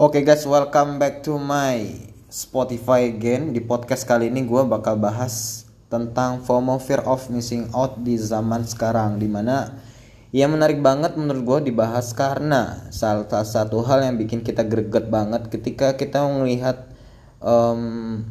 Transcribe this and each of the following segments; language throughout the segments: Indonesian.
Oke guys, welcome back to my Spotify again. Di podcast kali ini gue bakal bahas tentang FOMO Fear of Missing Out di zaman sekarang Di mana ya menarik banget menurut gue dibahas karena salah satu hal yang bikin kita greget banget ketika kita melihat um,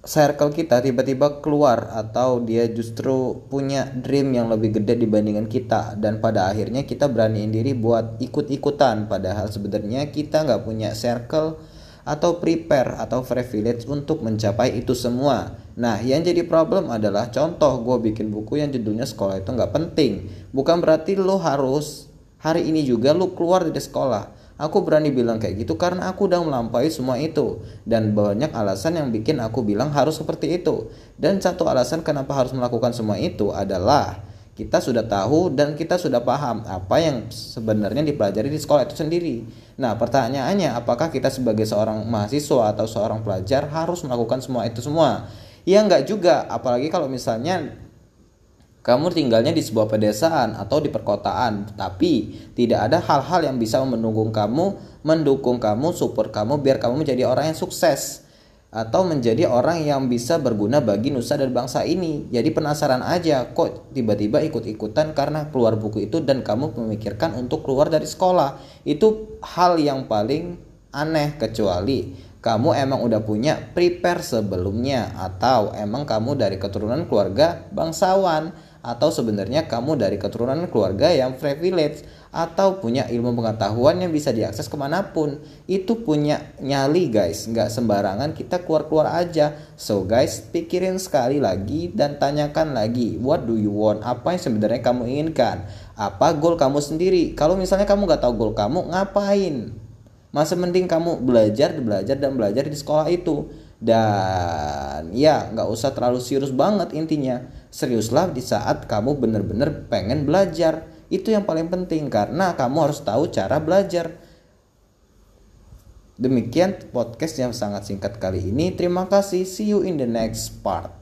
circle kita tiba-tiba keluar atau dia justru punya dream yang lebih gede dibandingkan kita dan pada akhirnya kita beraniin diri buat ikut-ikutan padahal sebenarnya kita nggak punya circle atau prepare atau privilege untuk mencapai itu semua. Nah, yang jadi problem adalah contoh gue bikin buku yang judulnya sekolah itu nggak penting. Bukan berarti lo harus hari ini juga lo keluar dari sekolah Aku berani bilang kayak gitu karena aku udah melampaui semua itu dan banyak alasan yang bikin aku bilang harus seperti itu. Dan satu alasan kenapa harus melakukan semua itu adalah kita sudah tahu dan kita sudah paham apa yang sebenarnya dipelajari di sekolah itu sendiri. Nah, pertanyaannya apakah kita sebagai seorang mahasiswa atau seorang pelajar harus melakukan semua itu semua? Ya enggak juga, apalagi kalau misalnya kamu tinggalnya di sebuah pedesaan atau di perkotaan, tapi tidak ada hal-hal yang bisa mendukung kamu, mendukung kamu, support kamu biar kamu menjadi orang yang sukses atau menjadi orang yang bisa berguna bagi nusa dan bangsa ini. Jadi penasaran aja kok tiba-tiba ikut-ikutan karena keluar buku itu dan kamu memikirkan untuk keluar dari sekolah. Itu hal yang paling aneh kecuali kamu emang udah punya prepare sebelumnya atau emang kamu dari keturunan keluarga bangsawan atau sebenarnya kamu dari keturunan keluarga yang privilege atau punya ilmu pengetahuan yang bisa diakses ke mana pun. Itu punya nyali guys. Nggak sembarangan kita keluar-keluar aja. So guys pikirin sekali lagi dan tanyakan lagi what do you want? Apa yang sebenarnya kamu inginkan? Apa goal kamu sendiri? Kalau misalnya kamu nggak tahu goal kamu ngapain? Masa mending kamu belajar belajar dan belajar di sekolah itu dan ya nggak usah terlalu serius banget intinya. Seriuslah di saat kamu bener-bener pengen belajar. Itu yang paling penting karena kamu harus tahu cara belajar. Demikian podcast yang sangat singkat kali ini. Terima kasih. See you in the next part